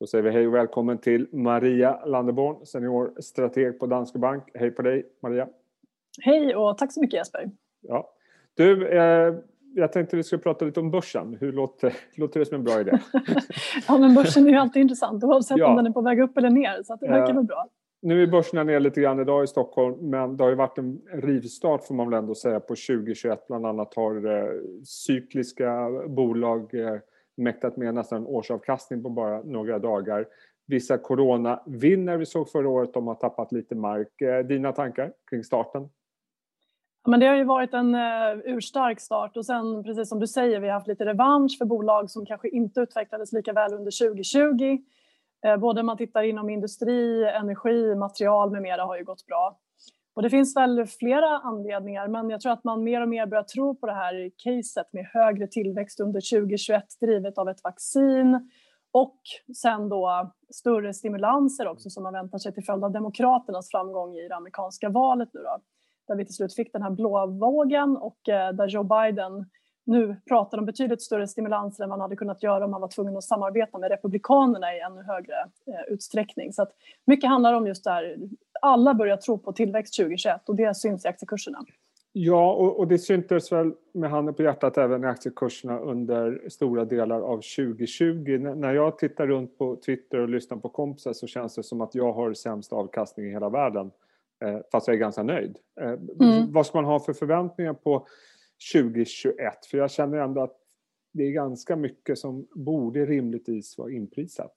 Då säger vi hej och välkommen till Maria Landeborn, seniorstrateg på Danske Bank. Hej på dig Maria! Hej och tack så mycket Jesper! Ja. Du, eh, jag tänkte vi skulle prata lite om börsen. Hur låter, låter det som en bra idé? ja, men börsen är ju alltid intressant oavsett ja. om den är på väg upp eller ner, så det verkar väl bra. Nu är börsen ner lite grann idag i Stockholm, men det har ju varit en rivstart får man väl ändå säga på 2021. Bland annat har eh, cykliska bolag eh, mäktat med nästan en årsavkastning på bara några dagar. Vissa coronavinner vi såg förra året, de har tappat lite mark. Eh, dina tankar kring starten? Men det har ju varit en uh, urstark start och sen precis som du säger, vi har haft lite revansch för bolag som kanske inte utvecklades lika väl under 2020. Uh, eh, både man tittar inom industri, energi, material med mera har ju gått bra. Och det finns väl flera anledningar, men jag tror att man mer och mer börjar tro på det här caset med högre tillväxt under 2021 drivet av ett vaccin och sen då större stimulanser också som man väntar sig till följd av Demokraternas framgång i det amerikanska valet nu då där vi till slut fick den här blåa vågen och eh, där Joe Biden nu pratar om betydligt större stimulanser än man hade kunnat göra om man var tvungen att samarbeta med Republikanerna i ännu högre eh, utsträckning. Så att mycket handlar om just det här, alla börjar tro på tillväxt 2021 och det syns i aktiekurserna. Ja, och, och det syntes väl med handen på hjärtat även i aktiekurserna under stora delar av 2020. N när jag tittar runt på Twitter och lyssnar på kompisar så känns det som att jag har sämst avkastning i hela världen. Eh, fast jag är ganska nöjd. Eh, mm. Vad ska man ha för förväntningar på 2021? För jag känner ändå att det är ganska mycket som borde rimligtvis vara inprisat.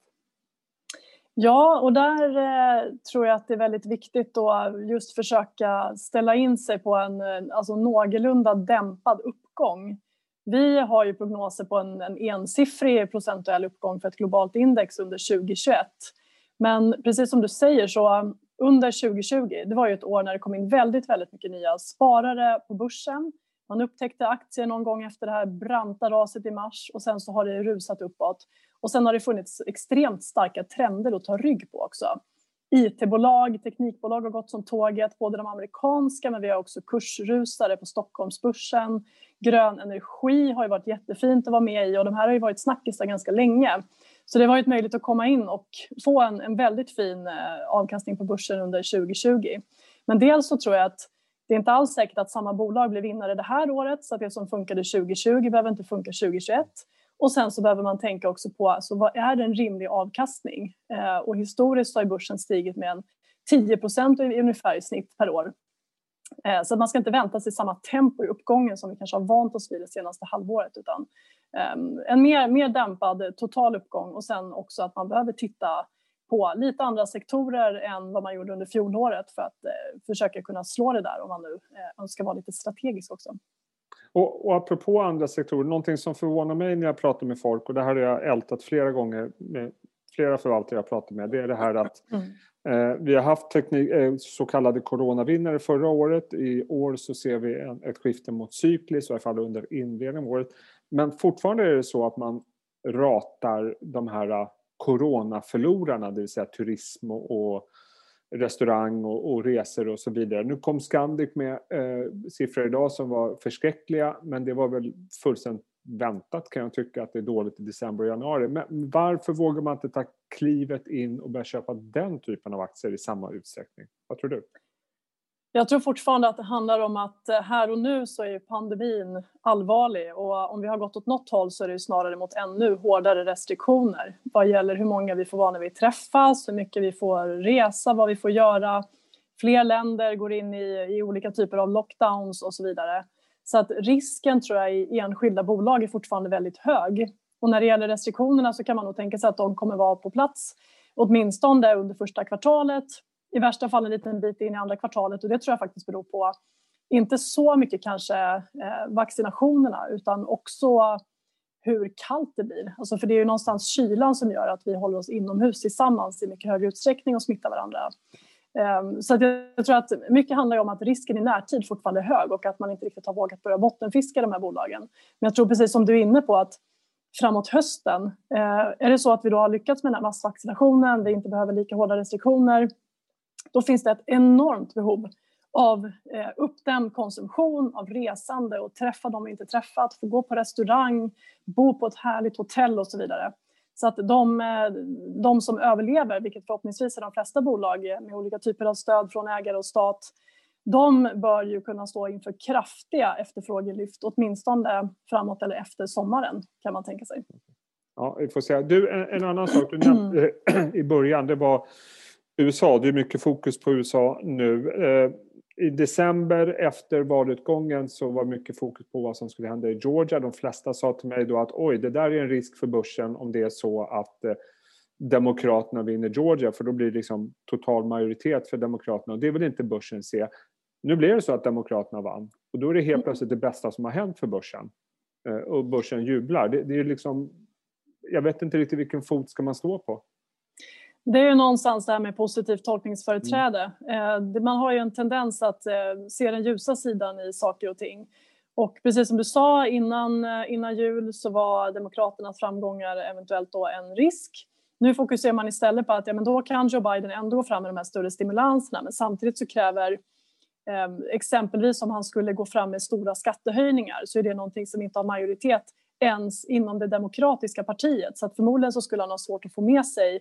Ja, och där eh, tror jag att det är väldigt viktigt att just försöka ställa in sig på en eh, alltså, någorlunda dämpad uppgång. Vi har ju prognoser på en, en ensiffrig procentuell uppgång för ett globalt index under 2021. Men precis som du säger så under 2020, det var ju ett år när det kom in väldigt, väldigt mycket nya sparare på börsen. Man upptäckte aktier någon gång efter det här branta raset i mars och sen så har det rusat uppåt. Och sen har det funnits extremt starka trender att ta rygg på också. IT-bolag, teknikbolag har gått som tåget, både de amerikanska men vi har också kursrusare på Stockholmsbörsen. Grön energi har ju varit jättefint att vara med i och de här har ju varit snackisar ganska länge. Så det har varit möjligt att komma in och få en, en väldigt fin eh, avkastning på börsen under 2020. Men dels så tror jag att det är inte alls säkert att samma bolag blir vinnare det här året så att det som funkade 2020 behöver inte funka 2021. Och sen så behöver man tänka också på alltså, vad är en rimlig avkastning? Eh, och historiskt har börsen stigit med en 10 procent ungefär i snitt per år. Eh, så man ska inte vänta sig samma tempo i uppgången som vi kanske har vant oss vid det senaste halvåret utan eh, en mer, mer dämpad total uppgång och sen också att man behöver titta på lite andra sektorer än vad man gjorde under fjolåret för att eh, försöka kunna slå det där om man nu eh, önskar vara lite strategisk också. Och, och apropå andra sektorer, någonting som förvånar mig när jag pratar med folk och det här har jag ältat flera gånger med flera förvaltare jag pratar med, det är det här att mm. eh, vi har haft teknik, eh, så kallade coronavinnare förra året. I år så ser vi en, ett skifte mot cyklis, i alla fall under inledningen av året. Men fortfarande är det så att man ratar de här äh, coronaförlorarna, det vill säga turism och, och restaurang och, och, resor och så vidare. Nu kom Scandic med eh, siffror idag som var förskräckliga men det var väl fullständigt väntat kan jag tycka att det är dåligt i december och januari. Men varför vågar man inte ta klivet in och börja köpa den typen av aktier i samma utsträckning? Vad tror du? Jag tror fortfarande att det handlar om att eh, här och nu så är pandemin allvarlig och om vi har gått åt något håll så är det snarare mot ännu hårdare restriktioner vad gäller hur många vi får vara när vi träffas, hur mycket vi får resa, vad vi får göra. Fler länder går in i, i olika typer av lockdowns och så vidare. Så att risken tror jag i enskilda bolag är fortfarande väldigt hög. Och när det gäller restriktionerna så kan man nog tänka sig att de kommer vara på plats åtminstone under första kvartalet i värsta fall en liten bit in i andra kvartalet och det tror jag faktiskt beror på inte så mycket kanske eh, vaccinationerna utan också hur kallt det blir. Alltså för det är ju någonstans kylan som gör att vi håller oss inomhus tillsammans i mycket högre utsträckning och smittar varandra. Ehm, så jag tror att mycket handlar om att risken i närtid fortfarande är hög och att man inte riktigt har vågat börja bottenfiska de här bolagen. Men jag tror precis som du är inne på att framåt hösten, eh, är det så att vi då har lyckats med den här massvaccinationen, vi inte behöver lika hårda restriktioner, då finns det ett enormt behov av eh, uppdämd konsumtion, av resande och träffa dem vi inte träffat, få gå på restaurang, bo på ett härligt hotell och så vidare. Så att de, de som överlever, vilket förhoppningsvis är de flesta bolag med olika typer av stöd från ägare och stat, de bör ju kunna stå inför kraftiga efterfrågelyft, åtminstone framåt eller efter sommaren kan man tänka sig. Ja, vi får se. Du, en, en annan sak du nämnde i början, det var USA. Det är mycket fokus på USA nu. Eh, I december efter valutgången så var mycket fokus på vad som skulle hända i Georgia. De flesta sa till mig då att oj, det där är en risk för börsen om det är så att eh, Demokraterna vinner Georgia för då blir det liksom total majoritet för Demokraterna och det vill inte börsen se. Nu blev det så att Demokraterna vann och då är det helt plötsligt det bästa som har hänt för börsen. Eh, och börsen jublar. Det, det är liksom, jag vet inte riktigt vilken fot ska man stå på. Det är ju någonstans det här med positivt tolkningsföreträde. Mm. Man har ju en tendens att eh, se den ljusa sidan i saker och ting. Och precis som du sa innan, innan jul så var Demokraternas framgångar eventuellt då en risk. Nu fokuserar man istället på att ja, men då kan Joe Biden ändå gå fram med de här större stimulanserna men samtidigt så kräver eh, exempelvis om han skulle gå fram med stora skattehöjningar så är det någonting som inte har majoritet ens inom det demokratiska partiet så att förmodligen så skulle han ha svårt att få med sig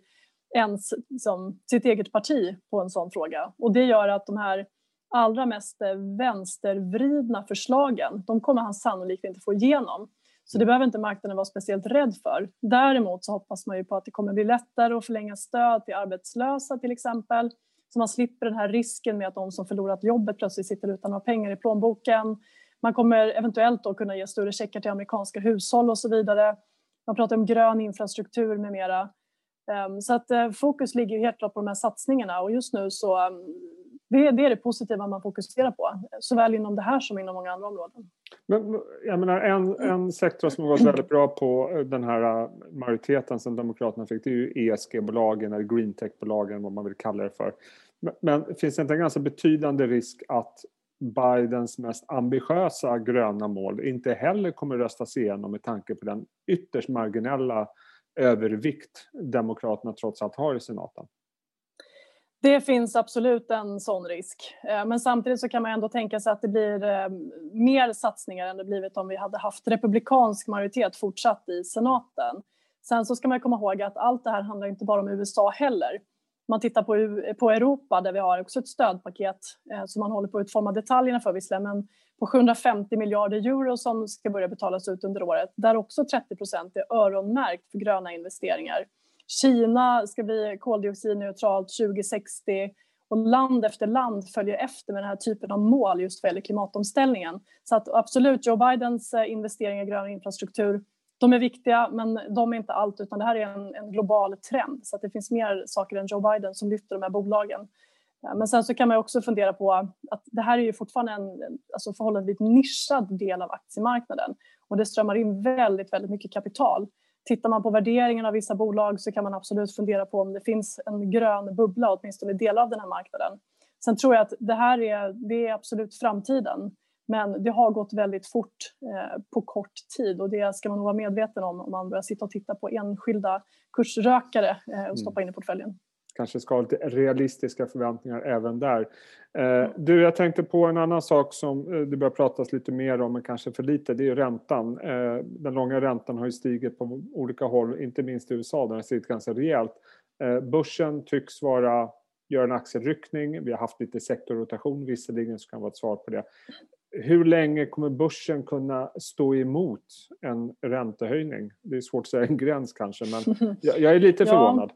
ens som sitt eget parti på en sån fråga och det gör att de här allra mest vänstervridna förslagen de kommer han sannolikt inte få igenom så det behöver inte marknaden vara speciellt rädd för. Däremot så hoppas man ju på att det kommer bli lättare att förlänga stöd till arbetslösa till exempel. Så man slipper den här risken med att de som förlorat jobbet plötsligt sitter utan några pengar i plånboken. Man kommer eventuellt då kunna ge större checkar till amerikanska hushåll och så vidare. Man pratar om grön infrastruktur med mera. Ehm, så att eh, fokus ligger helt klart på de här satsningarna och just nu så ehm, det, det är det positiva man fokuserar på, såväl inom det här som inom många andra områden. Men, jag menar, en, en sektor som har varit väldigt bra på eh, den här eh, majoriteten som Demokraterna fick, det är ju ESG-bolagen eller green tech-bolagen, vad man vill kalla det för. Men, men finns det inte en ganska betydande risk att Bidens mest ambitiösa gröna mål inte heller kommer röstas igenom med tanke på den ytterst marginella övervikt Demokraterna trots allt har i senaten? Det finns absolut en sån risk. Eh, men samtidigt så kan man ändå tänka sig att det blir eh, mer satsningar än det blivit om vi hade haft republikansk majoritet fortsatt i senaten. Sen så ska man komma ihåg att allt det här handlar inte bara om USA heller. Man tittar på, på Europa där vi har också ett stödpaket eh, som man håller på att utforma detaljerna för visserligen, men på 750 miljarder euro som ska börja betalas ut under året, där också 30 procent är öronmärkt för gröna investeringar. Kina ska bli koldioxidneutralt 2060 och land efter land följer efter med den här typen av mål just vad gäller klimatomställningen. Så att absolut, Joe Bidens eh, investeringar i grön infrastruktur de är viktiga, men de är inte allt, utan det här är en, en, global trend. Så att det finns mer saker än Joe Biden som lyfter de här bolagen. Eh, men sen så kan man också fundera på att det här är ju fortfarande en alltså förhållandevis nischad del av aktiemarknaden och det strömmar in väldigt, väldigt mycket kapital. Tittar man på värderingen av vissa bolag så kan man absolut fundera på om det finns en grön bubbla, åtminstone i delar av den här marknaden. Sen tror jag att det här är, det är absolut framtiden. Men det har gått väldigt fort eh, på kort tid och det ska man nog vara medveten om om man börjar sitta och titta på enskilda kursrökare eh, och stoppa in i portföljen kanske ska ha lite realistiska förväntningar även där. Eh, du, jag tänkte på en annan sak som det börjar pratas lite mer om, men kanske för lite, det är räntan. Den långa räntan har ju stigit på olika håll, inte minst i USA, den har stigit ganska rejält. Börsen tycks vara, göra en axelryckning, vi har haft lite sektorrotation visserligen, så kan vara ett svar på det. Hur länge kommer börsen kunna stå emot en räntehöjning? Det är svårt att säga en gräns kanske, men jag är lite förvånad.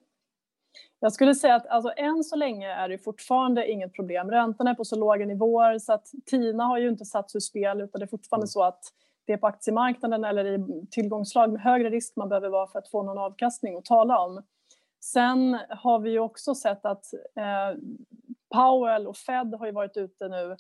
Jag skulle säga att alltså, än så länge är det fortfarande inget problem. Räntorna är på så låga nivåer så att TINA har ju inte satts ur spel utan det är fortfarande mm. så att det är på aktiemarknaden eller i tillgångslag med högre risk man behöver vara för att få någon avkastning att tala om. Sen har vi ju också sett att eh, Powell och Fed har ju varit ute nu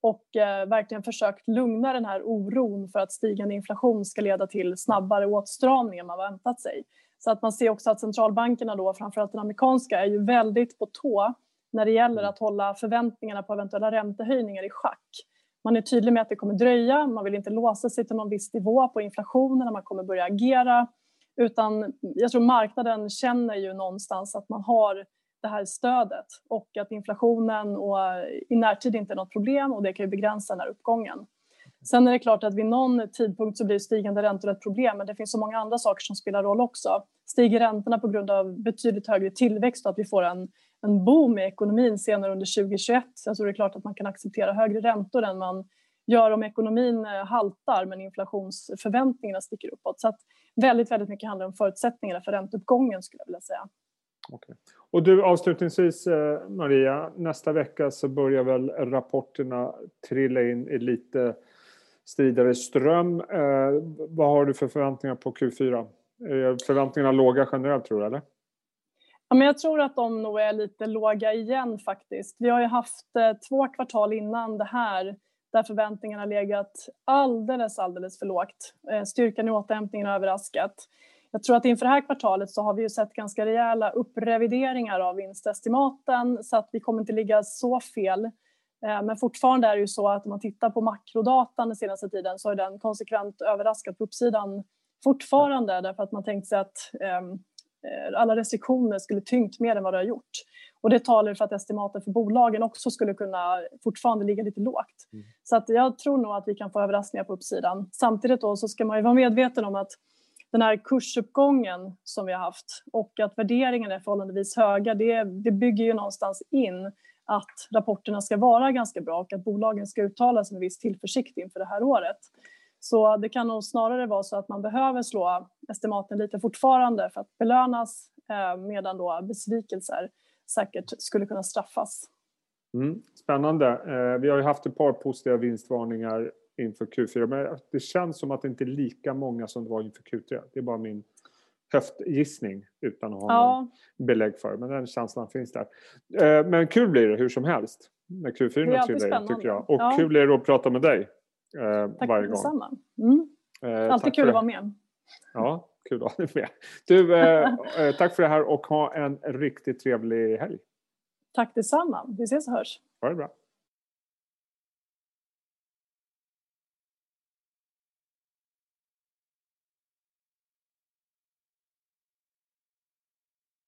och eh, verkligen försökt lugna den här oron för att stigande inflation ska leda till snabbare åtstramning än man väntat sig. Så att man ser också att centralbankerna då, framförallt den amerikanska, är ju väldigt på tå när det gäller att hålla förväntningarna på eventuella räntehöjningar i schack. Man är tydlig med att det kommer dröja, man vill inte låsa sig till någon viss nivå på inflationen när man kommer börja agera. Utan jag tror marknaden känner ju någonstans att man har det här stödet och att inflationen och i närtid inte är något problem och det kan ju begränsa den här uppgången. Sen är det klart att vid någon tidpunkt så blir stigande räntor ett problem men det finns så många andra saker som spelar roll också. Stiger räntorna på grund av betydligt högre tillväxt och att vi får en, en boom i ekonomin senare under 2021 så är det klart att man kan acceptera högre räntor än man gör om ekonomin eh, haltar men inflationsförväntningarna sticker uppåt. Så att väldigt, väldigt mycket handlar om förutsättningarna för ränteuppgången skulle jag vilja säga. Okay. Och du avslutningsvis eh, Maria, nästa vecka så börjar väl rapporterna trilla in i lite stridare ström. Eh, vad har du för förväntningar på Q4? Är eh, förväntningarna låga generellt tror du eller? Ja, men jag tror att de nog är lite låga igen faktiskt. Vi har ju haft eh, två kvartal innan det här där förväntningarna legat alldeles, alldeles för lågt. Eh, styrkan i återhämtningen har överraskat. Jag tror att inför det här kvartalet så har vi ju sett ganska rejäla upprevideringar av vinstestimaten så att vi kommer inte ligga så fel. Eh, men fortfarande är det ju så att om man tittar på makrodatan den senaste tiden så är den konsekvent överraskat på uppsidan fortfarande därför att man tänkt sig att ehm, eh, alla restriktioner skulle tyngt mer än vad det har gjort. Och det talar för att estimaten för bolagen också skulle kunna fortfarande ligga lite lågt. Mm. Så att jag tror nog att vi kan få överraskningar på uppsidan. Samtidigt då så ska man ju vara medveten om att den här kursuppgången som vi har haft och att värderingarna är förhållandevis höga, det, det bygger ju någonstans in att rapporterna ska vara ganska bra och att bolagen ska uttala sig med viss tillförsikt inför det här året. Så det kan nog snarare vara så att man behöver slå estimaten lite fortfarande för att belönas eh, medan då besvikelser säkert skulle kunna straffas. Mm, spännande. Eh, vi har ju haft ett par positiva vinstvarningar inför Q4 men det känns som att det inte är lika många som det var inför Q3. Det är bara min höftgissning utan att ha ja. någon belägg för men den känslan finns där. Eh, men kul blir det hur som helst när Q4 trillar in tycker jag. Och ja. kul är det att prata med dig eh, Tack varje gång. Detsamma. Mm. Eh, Alltid kul att vara med. Ja, kul att ha dig med. Du, eh, eh, tack för det här och ha en riktigt trevlig helg. Tack detsamma. Vi ses och hörs. Ha det bra.